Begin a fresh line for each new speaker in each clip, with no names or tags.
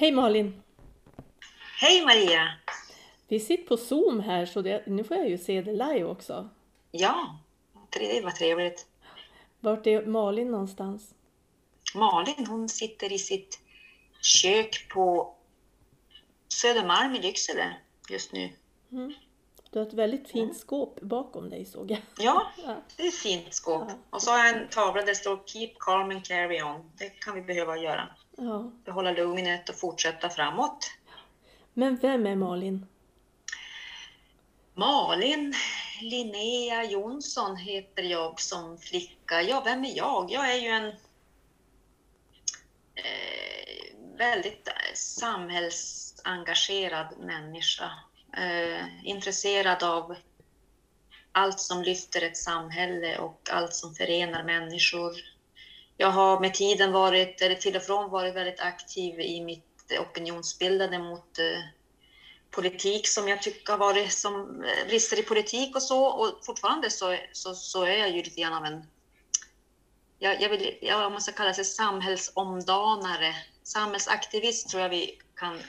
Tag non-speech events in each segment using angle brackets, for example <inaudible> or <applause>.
Hej Malin!
Hej Maria!
Vi sitter på Zoom här så det, nu får jag ju se det live också.
Ja, det var trevligt.
Vart är Malin någonstans?
Malin hon sitter i sitt kök på Södermalm i Lycksele just nu.
Mm. Du har ett väldigt fint skåp bakom dig såg jag.
Ja, <laughs> det är ett fint skåp.
Ja.
Och så har jag en tavla där det står Keep calm and carry on. Det kan vi behöva göra.
Ja.
Behålla lugnet och fortsätta framåt.
Men vem är Malin?
Malin Linnea Jonsson heter jag som flicka. Ja, vem är jag? Jag är ju en eh, väldigt samhällsengagerad människa. Eh, intresserad av allt som lyfter ett samhälle och allt som förenar människor. Jag har med tiden varit, eller till och från varit väldigt aktiv i mitt opinionsbildande mot eh, politik som jag tycker har varit som eh, brister i politik och så. Och fortfarande så, så, så är jag ju lite grann av en, jag, jag vill, jag, om man ska kalla sig samhällsomdanare, samhällsaktivist tror jag vi kan eh,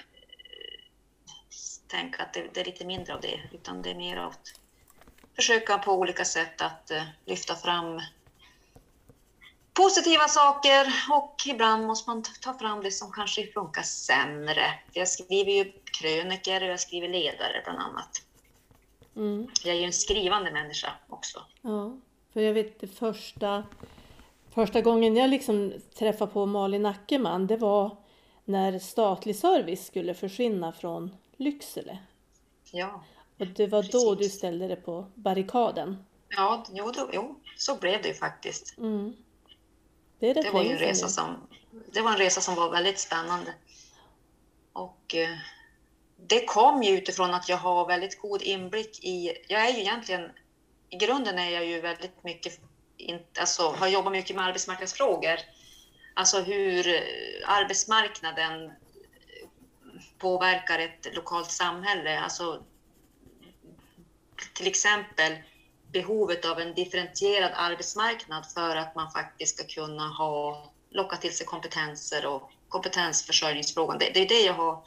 tänka att det, det är lite mindre av det, utan det är mer av att försöka på olika sätt att eh, lyfta fram positiva saker och ibland måste man ta fram det som kanske funkar sämre. Jag skriver ju kröniker och jag skriver ledare bland annat.
Mm.
Jag är ju en skrivande människa också.
Ja, för jag vet det första, första gången jag liksom träffade på Malin Ackerman det var när statlig service skulle försvinna från Lycksele.
Ja,
Och det var då
Precis.
du ställde dig på barrikaden.
ja jo, då, jo, så blev det ju faktiskt.
Mm. Det
Det var ju en resa som, det var en resa som var väldigt spännande. Och eh, det kom ju utifrån att jag har väldigt god inblick i, jag är ju egentligen, i grunden är jag ju väldigt mycket, in- alltså har jobbat mycket med arbetsmarknadsfrågor. Alltså hur eh, arbetsmarknaden eh, påverkar ett lokalt samhälle. Alltså till exempel behovet av en differentierad arbetsmarknad för att man faktiskt ska kunna ha, locka till sig kompetenser och kompetensförsörjningsfrågan. Det, det är det jag har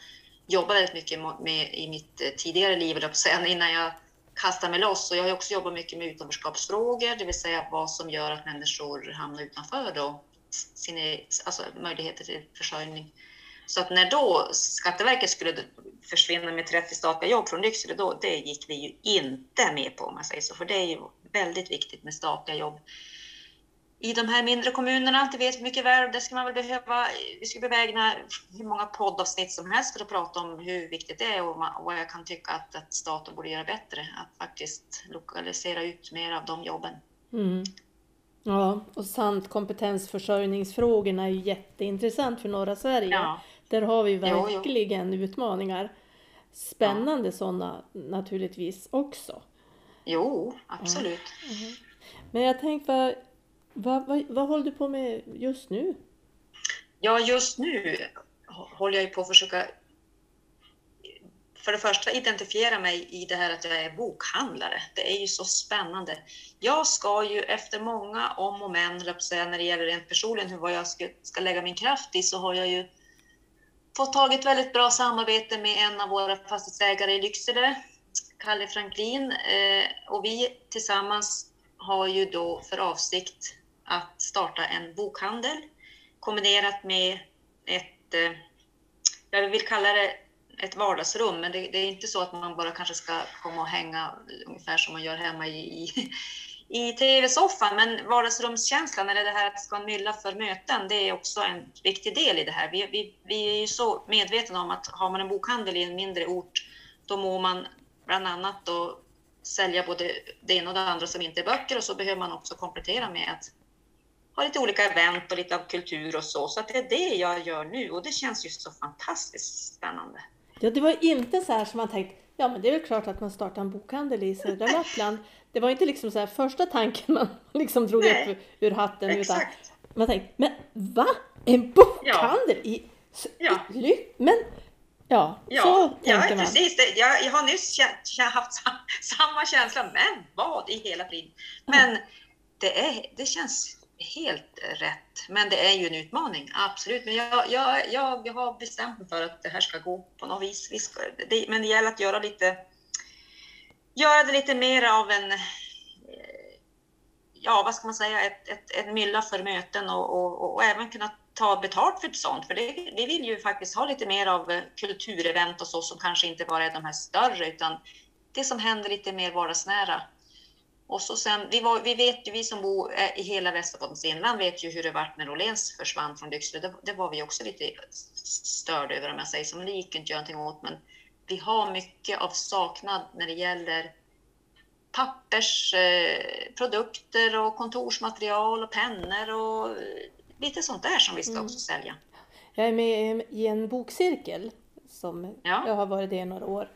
jobbat väldigt mycket med i mitt eh, tidigare liv, höll jag på att säga, <laughs> innan jag kastade mig loss. Och jag har också jobbat mycket med utanförskapsfrågor, det vill säga vad som gör att människor hamnar utanför då, sina e-, alltså, möjligheter till försörjning. Så att när då Skatteverket skulle försvinna med 30 statliga jobb från Lycksele, då, det gick vi ju inte med på om man säger så, för det är ju väldigt viktigt med statliga jobb. I de här mindre kommunerna, det vet vi mycket väl, där ska man väl behöva, vi skulle bevägna hur många poddavsnitt som helst för att prata om hur viktigt det är och vad jag kan tycka att, att staten borde göra bättre, att faktiskt lokalisera ut mer av de jobben.
Mm. Ja, och sant kompetensförsörjningsfrågorna är ju jätteintressant för norra Sverige.
Ja,
Där har vi
Jo, jo.
verkligen utmaningar. Spännande sådana naturligtvis också.
jo, absolut.
Men jag tänkte, vad, vad, vad, vad håller du på med just nu?
Ja, just nu håller jag på att försöka för det första identifiera mig i det här att jag är bokhandlare. Det är ju så spännande. Jag ska ju efter många om och men, när det gäller rent personligen hur vad jag ska, ska lägga min kraft i, så har jag ju fått tagit väldigt bra samarbete med en av våra fastighetsägare i Lycksele, Kalle Franklin. Eh, och vi tillsammans har ju då för avsikt att starta en bokhandel kombinerat med ett, eh, jag vill kalla det ett vardagsrum, men det, det är inte så att man bara kanske ska komma och hänga ungefär som man gör hemma i, i, i tv-soffan. Men vardagsrumskänslan, eller det här att det ska mylla för möten, det är också en viktig del i det här. Vi, vi, vi är ju så medvetna om att har man en bokhandel i en mindre ort, då må man bland annat då sälja både det ena och det andra som inte är böcker och så behöver man också komplettera med att ha lite olika event och lite av kultur och så. Så att det är det jag gör nu och det känns ju så fantastiskt spännande.
Ja, det var inte så här som man tänkt, ja men det är väl klart att man startar en bokhandel i södra Lappland. Det var inte liksom så här första tanken man <laughs> liksom drog
Nej,
upp ur hatten. Utan
Exakt.
man tänkte, men va? En bokhandel i,
Ja.
i Men ja, så
Ja,
tänkte
ja
man.
precis. Det, jag, jag har nyss kä- haft sam, <laughs> samma känsla, men vad i hela friden. Men det, är, det känns helt rätt. Men det är ju en utmaning, absolut. Men jag, jag, jag, jag har bestämt mig för att det här ska gå på något vis. Vi ska, det, men det gäller att göra lite, göra det lite mer av en, eh, ja vad ska man säga, ett, ett, ett mylla för möten och, och, och, även kunna ta betalt för ett sånt. För det, vi vill ju faktiskt ha lite mer av eh, kulturevent och så som kanske inte bara är de här större utan det som händer lite mer vardagsnära. Och så sen, vi, var, vi vet ju, vi som bor eh, i hela Västerbottens inland vet ju hur det var när Åhléns försvann från Lycksele. Det, det, var vi också lite störda över om jag säger så, men det gick inte att göra någonting åt. Men vi har mycket av saknad när det gäller pappersprodukter och kontorsmaterial och pennor och lite sånt där som vi ska mm. också sälja.
Jag är med i en bokcirkel som ja. jag har varit det i några år.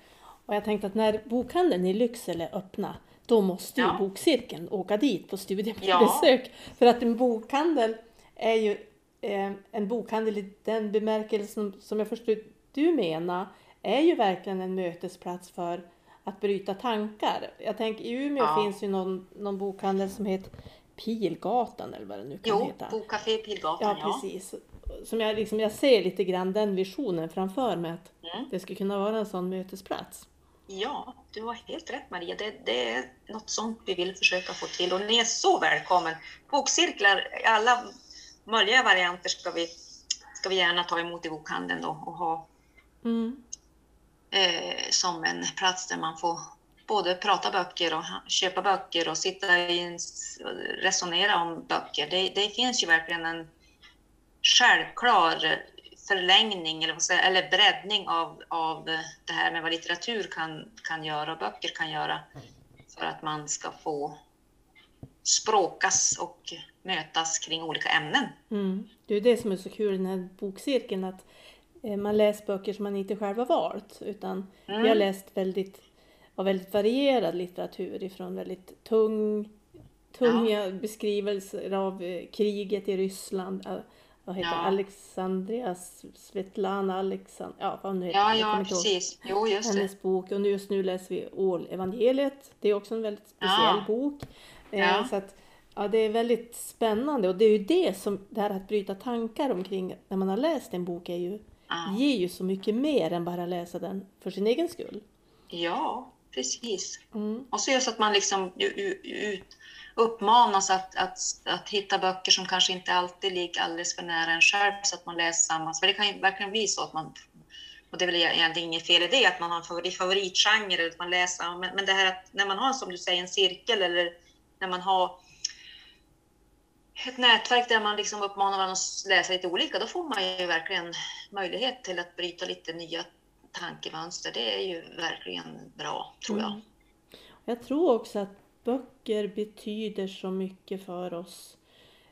Och jag tänkte att när bokhandeln i Lycksele öppnar då måste ju ja. bokcirkeln åka dit på studiebesök. Ja. För att en bokhandel är ju eh, en bokhandel i den bemärkelsen som jag förstår du menar är ju verkligen en mötesplats för att bryta tankar. Jag tänker i Umeå ja. finns ju någon, någon bokhandel som heter Pilgatan eller vad det nu kan jo, heta.
Jo, Bokcafé Pilgatan,
ja. precis. Som jag, liksom, jag ser lite grann den visionen framför mig att mm. det skulle kunna vara en sån mötesplats.
Ja, du har helt rätt Maria. Det, det, är något sånt vi vill försöka få till och ni är så välkommen. Bokcirklar i alla möjliga varianter ska vi, ska vi gärna ta emot i bokhandeln då och ha mm eh, som en plats där man får både prata böcker och köpa böcker och sitta i en, resonera om böcker. Det, det finns ju verkligen en självklar förlängning eller, vad säga, eller breddning av, av det här med vad litteratur kan, kan göra och böcker kan göra för att man ska få språkas och mötas kring olika ämnen.
Mm. Det är det som är så kul i den här bokcirkeln att man läser böcker som man inte själv har valt utan mm. vi har läst väldigt, av väldigt varierad litteratur ifrån väldigt tung, tunga ja. beskrivelser av eh, kriget i Ryssland vad heter ja. Alexandria Svetlana Alexand ja vad hon heter.
Ja, ja precis. Jo, just
Hennes
det.
bok och just nu läser vi Ål-evangeliet. Det är också en väldigt speciell ja. bok. Eh, ja. Så att, ja, det är väldigt spännande och det är ju det som, det här att bryta tankar omkring när man har läst en bok är ju, ja. ger ju så mycket mer än bara läsa den för sin egen skull.
Ja, precis. Mm. Och så just att man liksom ut, uppmanas att, att, att hitta böcker som kanske inte alltid ligger alldeles för nära en själv så att man läser samma. För det kan ju verkligen bli så att man, och det är väl egentligen inget fel i det, att man har en favorit, favoritgenre att man läser, men, men det här att när man har som du säger en cirkel eller när man har ett nätverk där man liksom uppmanar varandra att läsa lite olika, då får man ju verkligen möjlighet till att bryta lite nya tankemönster. Det är ju verkligen bra, tror jag. Mm.
Jag tror också att böcker betyder så mycket för oss.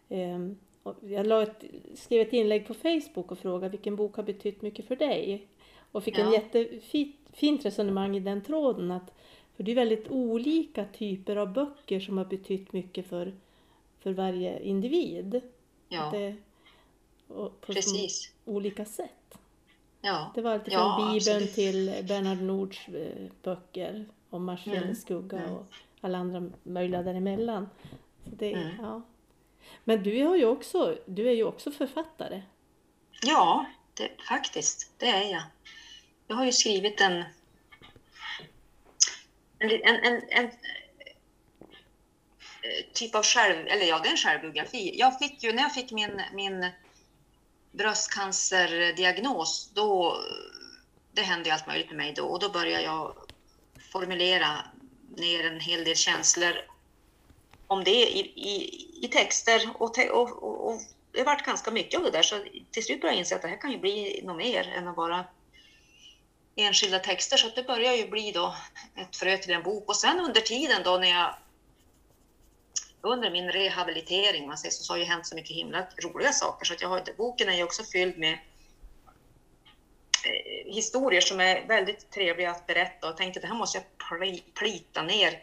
Ehm, jag ett, skrev ett inlägg på Facebook och frågade vilken bok har betytt mycket för dig? Och fick ja. en jättefint resonemang i den tråden. Att, för det är väldigt olika typer av böcker som har betytt mycket för, för varje individ.
Ja.
Det, på
Precis.
olika sätt.
Ja.
Det var alltifrån ja, Bibeln absolut. till Bernard Nords eh, böcker om Marsfjällets mm. skugga mm. och alla andra möjliga däremellan. Så det, mm. ja. Men du, har ju också, du är ju också författare.
Ja, det, faktiskt, det är jag. Jag har ju skrivit en, en, en, en, typ av själv, eller ja, det är en självbiografi. Jag fick ju, när jag fick min, min bröstcancerdiagnos, då, det hände allt möjligt med mig då. Och då började jag formulera ner en hel del känslor om det i, i, i texter. Och, te, och, och, och, det varit ganska mycket av det där. Så till slut började jag inse att det här kan ju bli något mer än att bara enskilda texter. Så det börjar ju bli då ett frö till en bok. Och sen under tiden då när jag under min rehabilitering man säger, så, så har ju hänt så mycket himla roliga saker så att jag har, boken är ju också fylld med Eh, historier som är väldigt trevliga att berätta och tänkte att det här måste jag pl plita ner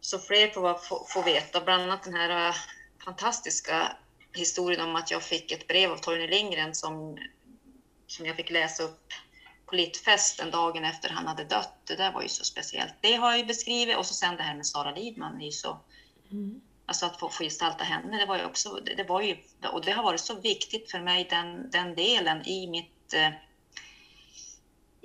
så fler får, får, får veta. Bland annat den här eh, fantastiska historien om att jag fick ett brev av Torgny Lindgren som, som jag fick läsa upp på Littfesten dagen efter han hade dött. Det där var ju så speciellt. Det har jag ju beskrivit och så sen det här med Sara Lidman är ju så mm. Alltså att få, få gestalta henne, det var ju också, det, det, var ju, och det har varit så viktigt för mig den, den delen i mitt eh,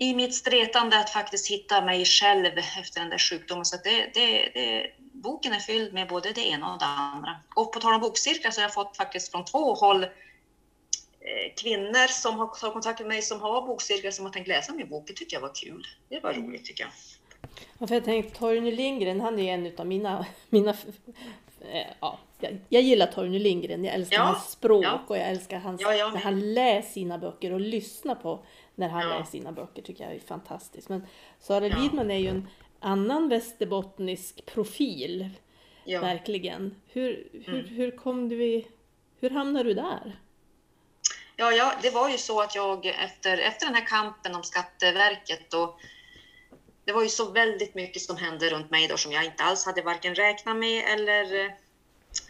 i mitt stretande att faktiskt hitta mig själv efter den där sjukdomen. Så det, det, det, boken är fylld med både det ena och det andra. Och på tal om bokcirklar så har jag fått faktiskt från två håll eh, kvinnor som har tagit kontakt med mig som har bokcirklar som har tänkt läsa min bok. Det tycker jag var kul. Det var roligt tycker jag.
Ja, för jag tänkte Torgny Lindgren, han är en av mina, mina eh, ja, jag, jag gillar Torgny Lindgren, jag älskar ja, hans språk ja. och jag älskar hans, ja, när han läser sina böcker och lyssnar på när han läser sina böcker tycker jag är fantastiskt. Men Sara ja. Lidman är ju en annan västerbottnisk profil. Verkligen. Hur, hur, mm. hur kom du i, hur hamnade du där?
Ja, ja, det var ju så att jag efter, efter den här kampen om Skatteverket och det var ju så väldigt mycket som hände runt mig då som jag inte alls hade varken räknat med eller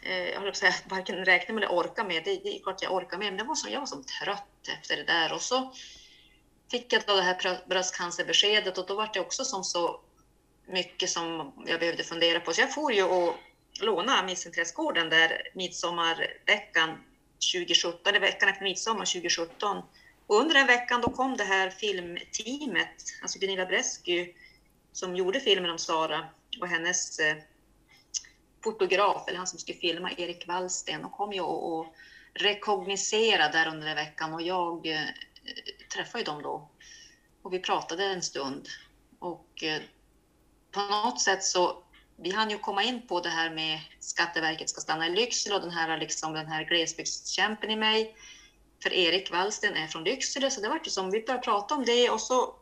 eh, jag höll säga, <laughs> varken räkna med eller orka med. Det, det är klart jag orkar med, men det var så, jag var så trött efter det där. Och så fick jag då det här bröstcancerbeskedet och då var det också som så mycket som jag behövde fundera på. Så jag får ju och låna Missinteressgården där midsommarveckan 2017, eller veckan efter midsommar 2017. Och under den veckan då kom det här filmteamet, alltså Gunilla Bresky som gjorde filmen om Sara och hennes eh, fotograf, eller han som skulle filma, Erik Wallsten, och kom ju och, och rekognosera där under den veckan och jag eh, träffade ju dem då och vi pratade en stund. Och eh, på något sätt så, vi hann ju komma in på det här med Skatteverket ska stanna i Lycksele och den här, liksom, den här glesbygdskämpen i mig. För Erik Wallsten är från Lycksele, så det var ju som vi började prata om det och så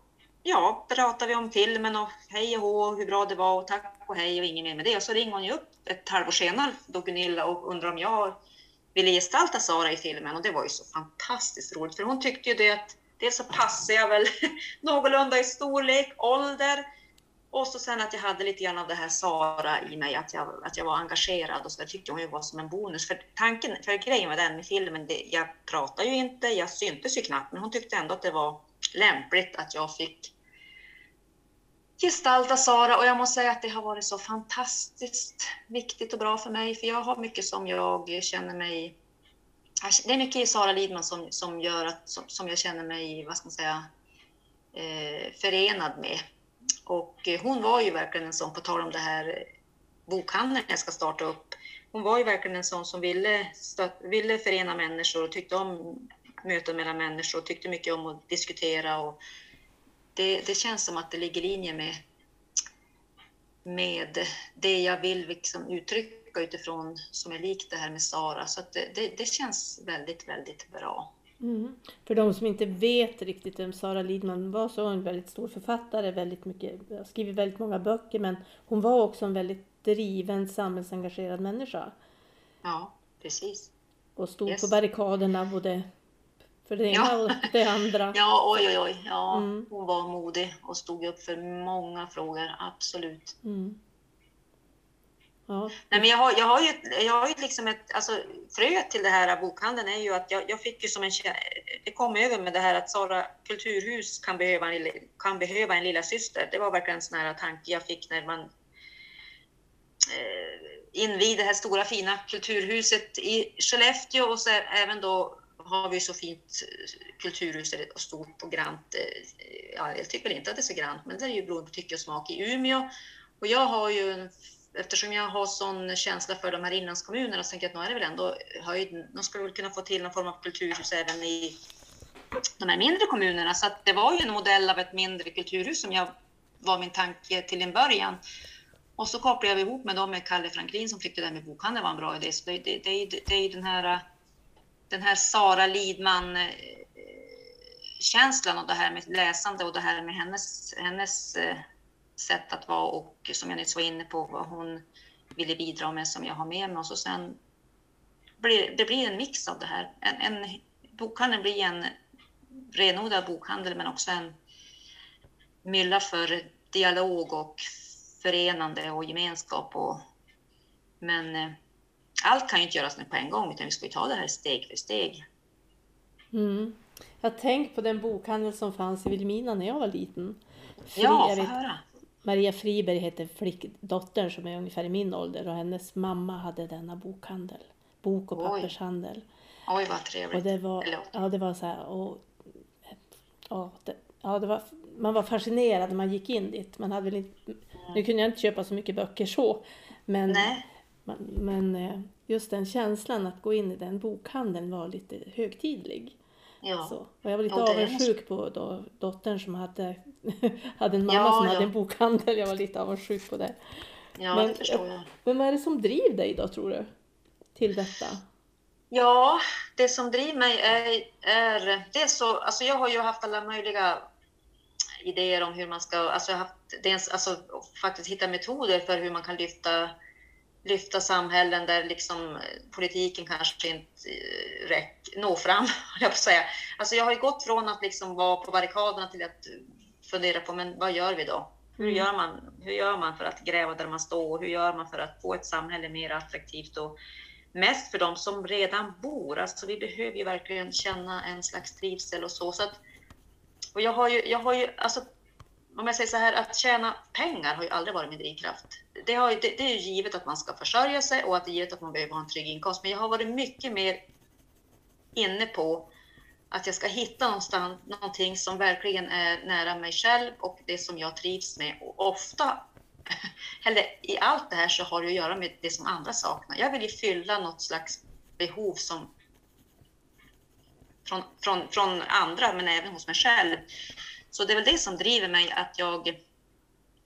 ja, pratade vi om filmen och hej och hå, hur bra det var och tack och hej och inget mer med det. Och så ringde hon ju upp ett halvår senare, då Gunilla, och undrade om jag ville gestalta Sara i filmen och det var ju så fantastiskt roligt för hon tyckte ju det att dels så passar jag väl <laughs> någorlunda i storlek, ålder och så sen att jag hade lite grann av det här Sara i mig, att jag, att jag var engagerad och så där tyckte hon ju var som en bonus. För tanken, för grejen med den med filmen, det, jag pratade ju inte, jag syntes ju knappt, men hon tyckte ändå att det var lämpligt att jag fick gestalta Sara och jag måste säga att det har varit så fantastiskt viktigt och bra för mig, för jag har mycket som jag känner mig alltså, det är mycket i Sara Lidman som, som gör att som, som jag känner mig, vad ska man säga, eh, förenad med. Och eh, hon var ju verkligen en sån, på tal om det här bokhandeln jag ska starta upp. Hon var ju verkligen en sån som ville, stöt, ville förena människor och tyckte om möten mellan människor och tyckte mycket om att diskutera. Och det, det känns som att det ligger i linje med, med det jag vill liksom uttrycka utifrån som är likt det här med Sara. Så det, det, det, känns väldigt, väldigt bra.
Mm. För de som inte vet riktigt vem Sara Lidman var så var hon en väldigt stor författare, väldigt mycket, skrivit väldigt många böcker men hon var också en väldigt driven, samhällsengagerad människa.
Ja, precis.
Och stod yes. på barrikaderna både för det ena ja. och det andra. <laughs>
Ja, oj, oj, oj. Ja, mm. Hon var modig och stod upp för många frågor, absolut. Mm. Ja. Nej, men jag har, jag har ju, jag har ju liksom ett, alltså fröet till det här bokhandeln är ju att jag, jag fick ju som en, det kom över med det här att Sara kulturhus kan behöva en, kan behöva en lilla syster. Det var verkligen en sån här tanke jag fick när man eh, invigde det här stora fina kulturhuset i Skellefteå och så även då har vi så fint eh, kulturhus och stort och grant. Eh, ja, jag tycker inte att det är så grant, men det är ju beroende på tycke och smak i Umeå. Och jag har ju eftersom jag har sån känsla för de här inlandskommunerna så tänker jag att nu är det väl ändå höjden. Nu ska vi väl kunna få till någon form av kulturhus även i de här mindre kommunerna. Så det var ju en modell av ett mindre kulturhus som jag var min tanke till en början. Och så kopplade jag ihop med dem med Kalle Franklin som tyckte det där med bokhandeln var en bra idé. Så det, det, det, det är ju den här, den här Sara Lidman-känslan och det här med läsande och det här med hennes, hennes eh, sätt att vara och som jag nyss var inne på vad hon ville bidra med som jag har med mig. Och så sen blir det blir en mix av det här. En, en bokhandeln blir en renodlad bokhandel men också en mylla för dialog och förenande och gemenskap. Och, men eh, allt kan ju inte göras nu på en gång utan vi ska ju ta det här steg för steg.
Mm. Jag tänkt på den bokhandel som fanns i Vilhelmina när jag var liten.
Fredrik, ja, få höra.
Maria Friberg heter flickdottern som är ungefär i min ålder och hennes mamma hade denna bokhandel. Bok och pappershandel.
Oj, vad trevligt.
Och det var, ja, det var så här, och, ja, det, ja, det var, man var fascinerad när man gick in dit. Man hade väl inte. Nu kunde jag inte köpa så mycket böcker så, men, man, men eh, just den känslan att gå in i den bokhandeln var lite högtidlig. Ja. Så. Och jag var lite ja, avundsjuk på då, dottern som hade, <laughs> hade en mamma ja, som ja. hade en bokhandel. Jag var lite avundsjuk på det.
Ja, men, det förstår jag.
Men vad är det som driver dig då, tror du? Till detta?
Ja, det som driver mig är, är det är så, alltså jag har ju haft alla möjliga idéer om hur man ska, alltså, jag har haft, dels, alltså faktiskt hitta metoder för hur man kan lyfta lyfta samhällen där liksom eh, politiken kanske inte eh, räck, når fram, <laughs> jag på säga. Alltså jag har ju gått från att liksom vara på barrikaderna till att fundera på, men vad gör vi då? Hur, mm. gör man, hur gör man för att gräva där man står? Hur gör man för att få ett samhälle mer attraktivt och mest för de som redan bor? Alltså vi behöver ju verkligen känna en slags trivsel och så. så att, och jag har ju, jag har ju, alltså om jag säger så här, att tjäna pengar har ju aldrig varit min drivkraft. Det, har, det, det är ju givet att man ska försörja sig och att det är givet att man behöver ha en trygg inkomst. Men jag har varit mycket mer inne på att jag ska hitta någonstans någonting som verkligen är nära mig själv och det som jag trivs med. Och ofta, <laughs> eller i allt det här så har det att göra med det som andra saknar. Jag vill ju fylla något slags behov som från, från, från andra, men även hos mig själv. Så det är väl det som driver mig att jag,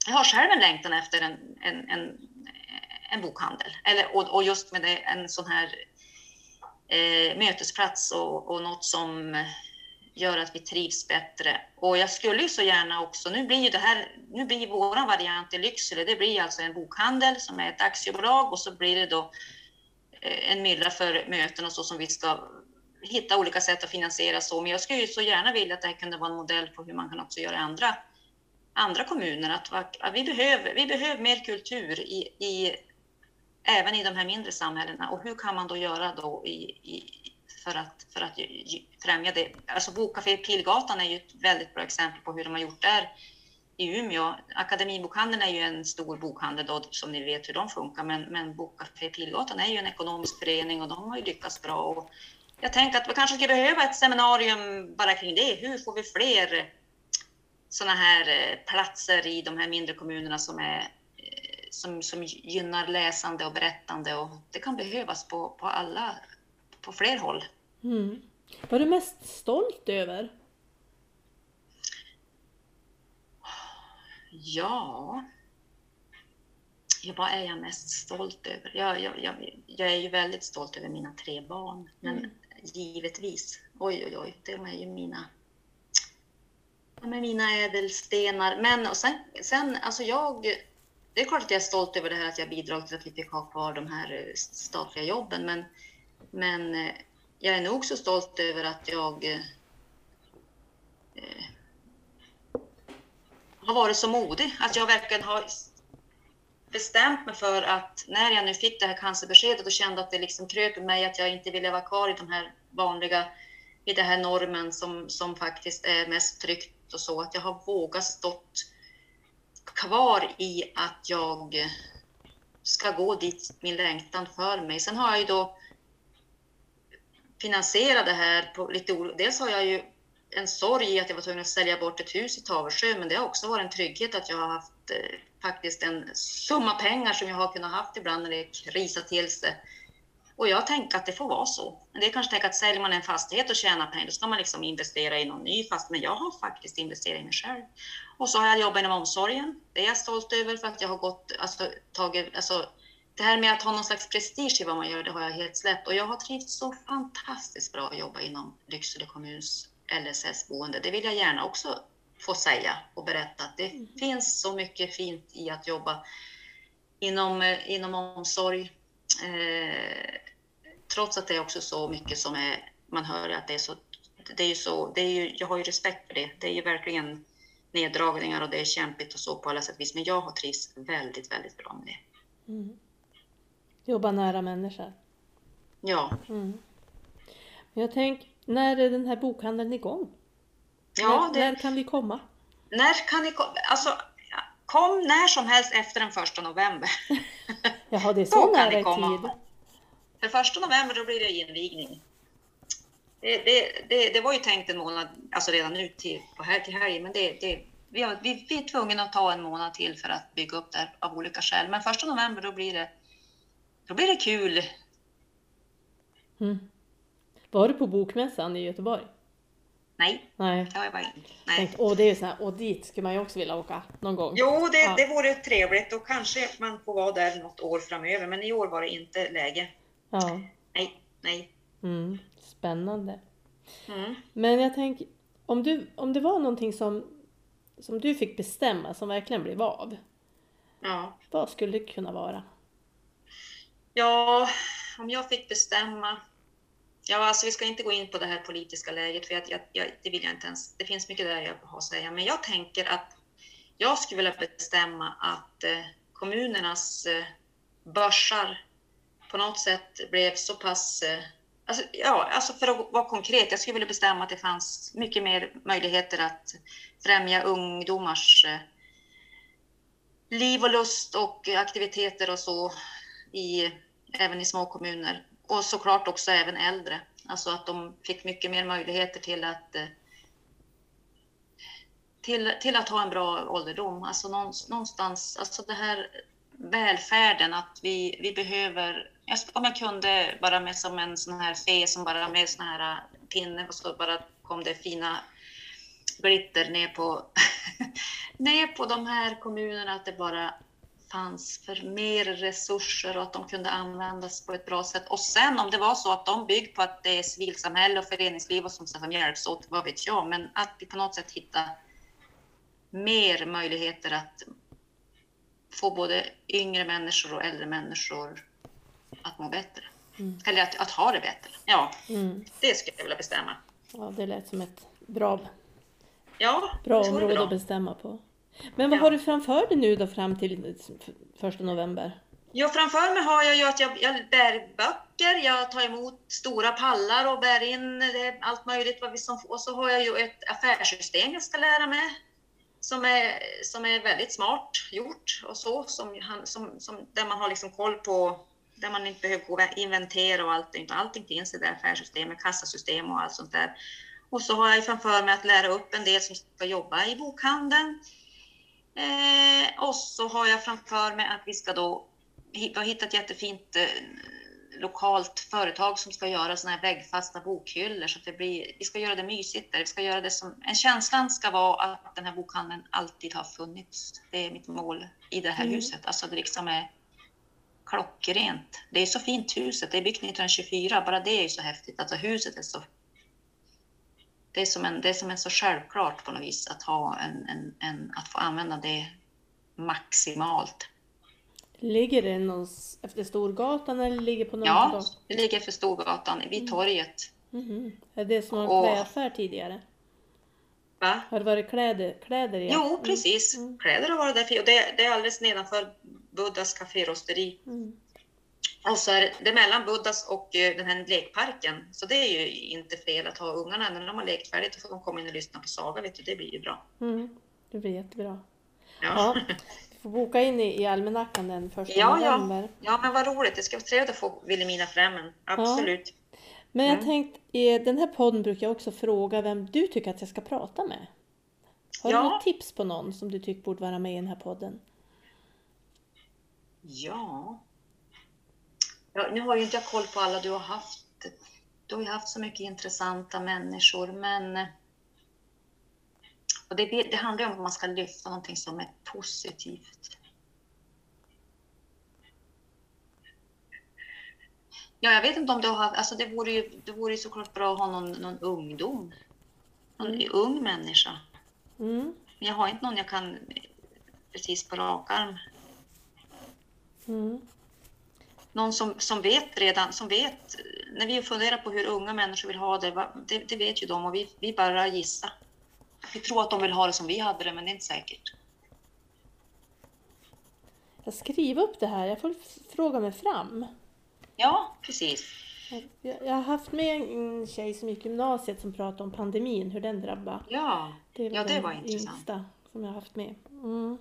jag har själv en längtan efter en, en, en, en bokhandel. Eller, och, och just med det, en sån här eh, mötesplats och, och något som gör att vi trivs bättre. Och jag skulle ju så gärna också, nu blir ju det här, nu blir våran variant i Lycksele, det blir alltså en bokhandel som är ett aktiebolag och så blir det då eh, en mylla för möten och så som vi ska hitta olika sätt att finansiera så. Men jag skulle ju så gärna vilja att det här kunde vara en modell på hur man kan också göra i andra, andra kommuner. Att, att vi, behöver, vi behöver mer kultur i, i, även i de här mindre samhällena. Och hur kan man då göra då i, i, för att, för att främja det? Alltså Bokcafé Pilgatan är ju ett väldigt bra exempel på hur de har gjort där i Umeå. Akademibokhandeln är ju en stor bokhandel då, som ni vet hur de funkar, men, men Bokcafé Pilgatan är ju en ekonomisk förening och de har ju lyckats bra. Och jag tänkte att vi kanske skulle behöva ett seminarium bara kring det. Hur får vi fler sådana här eh, platser i de här mindre kommunerna som, är, eh, som, som gynnar läsande och berättande? Och det kan behövas på, på alla, på fler håll.
Mm. Vad är du mest stolt över?
Ja, ja, vad är jag mest stolt över? Jag, jag, jag, jag, är ju väldigt stolt över mina tre barn, men mm givetvis. Oj, oj, oj, de är ju mina, de är mina ädelstenar. Men och sen, sen, alltså jag, det är klart att jag är stolt över det här att jag bidragit till att vi fick ha kvar de här eh, statliga jobben, men, men eh, jag är nog så stolt över att jag eh, eh har varit så modig, att jag verkligen har bestämt mig för att när jag nu fick det här cancerbeskedet och kände att det liksom kröp i mig att jag inte ville vara kvar i de här vanliga, i den här normen som, som faktiskt är mest tryggt och så, att jag har vågat stått kvar i att jag ska gå dit min längtan för mig. Sen har jag ju då finansierat det här på lite olika... Dels har jag ju en sorg i att jag var tvungen att sälja bort ett hus i Tavelsjö, men det har också varit en trygghet att jag har haft eh, faktiskt en summa pengar som jag har kunnat haft ibland när det krisat till sig. Och jag tänker att det får vara så. Men det är kanske tänker att säljer man en fastighet och tjänar pengar, då ska man liksom investera i någon ny fastighet. Men jag har faktiskt investerat i mig själv. Och så har jag jobbat inom omsorgen. Det är jag stolt över för att jag har gått, alltså, tagit, alltså, det här med att ha någon slags prestige i vad man gör, det har jag helt släppt. Och jag har trivts så fantastiskt bra att jobba inom Lycksele kommuns LSS-boende. Det vill jag gärna också få säga och berätta att det mm. finns så mycket fint i att jobba inom, eh, inom omsorg. Eh, trots att det är också så mycket som är, man hör att det är så, det är ju så, det är ju, jag har ju respekt för det. Det är ju verkligen neddragningar och det är kämpigt och så på alla sätt och vis. Men jag har trivts väldigt, väldigt bra med det.
Mm. Jobba nära människor.
Ja.
Mm. Jag tänker, när är den här bokhandeln igång?
Ja,
när, det, när kan vi komma?
När kan ni komma? Alltså, kom när som helst efter den första november. <laughs>
Jaha, det är så nära tid.
För första november då blir det invigning. Det, det, det, det, var ju tänkt en månad, alltså redan nu till, på här, till helgen, men det, det, vi, har, vi, vi är tvungna att ta en månad till för att bygga upp det av olika skäl. Men första november då blir det, då blir det kul.
Mm. Var du på Bokmässan i Göteborg?
Nej,
Nej.
det har jag bara inte. Nej.
Tänkt, åh, det är så här, och dit skulle man ju också vilja åka någon gång.
Jo, det, ja. det vore trevligt och kanske man får vara där något år framöver, men i år var det inte läge.
Ja.
Nej, nej.
Mm, spännande.
Mm.
Men jag tänker, om, du, om det var någonting som, som du fick bestämma som verkligen blev av.
Ja.
Vad skulle det kunna vara?
Ja, om jag fick bestämma Ja, alltså vi ska inte gå in på det här politiska läget, för jag, jag, jag, det vill jag inte ens. Det finns mycket där jag har att säga, men jag tänker att jag skulle vilja bestämma att eh, kommunernas eh, börsar på något sätt blev så pass... Eh, alltså, ja, alltså för att vara konkret, jag skulle vilja bestämma att det fanns mycket mer möjligheter att främja ungdomars eh, liv och lust och aktiviteter och så i, även i små kommuner och såklart också även äldre. Alltså att de fick mycket mer möjligheter till att eh, till, till att ha en bra ålderdom. Alltså någonstans, alltså det här välfärden, att vi, vi behöver, om jag kunde bara med som en sån här fe som bara med sån här eh, pinne och så bara kom det fina glitter ner på, <laughs> ner på de här kommunerna, att det bara fanns för mer resurser och att de kunde användas på ett bra sätt. Och sen om det var så att de bygger på att det är civilsamhälle och föreningsliv och som, som hjälps åt, vad vet jag, men att vi på något sätt hittar mer möjligheter att få både yngre människor och äldre människor att må bättre. Mm. Eller att, att, ha det bättre. Ja, mm. det skulle jag vilja bestämma.
Ja, det lät som ett bra,
ja,
bra område att bestämma på. Men vad ja. har du framför dig nu då fram till första november?
Jo, framför mig har jag ju att jag, jag bär böcker, jag tar emot stora pallar och bär in allt möjligt. Vad vi som, och så har jag ju ett affärssystem jag ska lära mig som är, som är väldigt smart gjort och så, som, som, som, där man har liksom koll på, där man inte behöver gå inventera och allting. Allting finns i det affärssystemet, kassasystem och allt sånt där. Och så har jag framför mig att lära upp en del som ska jobba i bokhandeln Eh, och så har jag framför mig att vi ska då, vi har hittat jättefint eh, lokalt företag som ska göra såna här väggfasta bokhyllor så att det blir, vi ska göra det mysigt där. Vi ska göra det som, en känslan ska vara att den här bokhandeln alltid har funnits. Det är mitt mål i det här mm. huset. Alltså det liksom är klockrent. Det är så fint huset. Det är byggt 1924. Bara det är ju så häftigt. Alltså huset är så det är som en, det är som en så självklart på något vis att ha en, en, en att få använda det maximalt.
Ligger det någonstans efter Storgatan eller ligger på någon
Ja, gata? det ligger efter Storgatan vid mm. torget.
Mm -hmm. Är det som en och... klädaffär tidigare?
Va?
Har det varit kläder, kläder
i? Jo, precis. Mm. Kläder har varit där. Och det, det är alldeles nedanför Buddhas kaférosteri. Mm. Och så är det, det är mellan Buddhas och eh, den här lekparken. Så det är ju inte fel att ha ungarna när de har lekt färdigt. Då får de komma in och lyssna på saga. Vet du, det blir ju bra.
Mm, det blir jättebra.
Ja.
ja. Får boka in i, i almanackan den första
ja,
november.
Ja. ja, men vad roligt. Det ska vara trevligt att få Vilhelmina Främmen. Absolut. Ja.
Men jag mm. tänkte, i den här podden brukar jag också fråga vem du tycker att jag ska prata med. Har ja. du något tips på någon som du tycker borde vara med i den här podden?
Ja, Ja, nu har ju inte jag koll på alla du har haft. Du har ju haft så mycket intressanta människor, men och det, det handlar om att man ska lyfta någonting som är positivt. Ja, jag vet inte om du har haft, alltså det vore ju, det vore ju såklart bra att ha någon, någon ungdom. Någon mm. ung människa.
Mm.
Men jag har inte någon jag kan precis på rak arm.
Mm
någon som, som vet redan, som vet, när vi funderar på hur unga människor vill ha det, det, det vet ju de och vi, vi bara gissar. Vi tror att de vill ha det som vi hade det, men det är inte säkert.
Jag skriver upp det här, jag får fråga mig fram.
Ja, precis.
Jag, jag har haft med en tjej som gick gymnasiet som pratade om pandemin, hur den drabbade.
Ja, det, ja, det var intressant.
Som jag har haft med. Mm.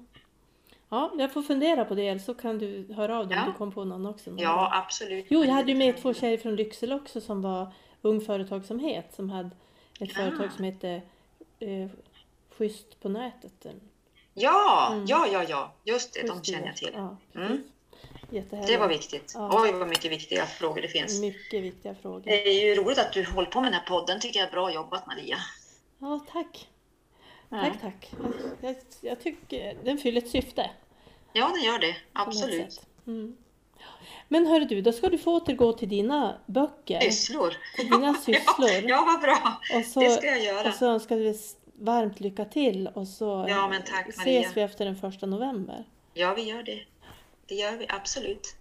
Ja, jag får fundera på det, så kan du höra av dig ja. om du kom på någon också.
Ja, absolut.
Jo, jag hade ju med två tjejer från Lycksele också som var Ung Företagsamhet, som hade ett ja. företag som hette eh, Schysst på nätet.
Ja, mm. ja, ja, ja, just det, Schysst de känner jag till. Ja, mm. Det var viktigt. Ja. Oj, vad mycket viktiga frågor det finns.
Mycket viktiga frågor.
Det är ju roligt att du håller på med den här podden, tycker jag. Bra jobbat Maria.
Ja, tack. Tack, tack. Jag, jag, tycker den fyller ett syfte.
Ja, den gör det. Absolut. Mm.
Men hör du, då ska du få återgå till dina böcker.
Sysslor.
Till dina <laughs> sysslor.
ja, ja, vad bra. Och så, det ska jag göra.
Och så önskar vi varmt lycka till och så
ja, men tack,
ses vi efter den första november.
Ja, vi gör det. Det gör vi absolut.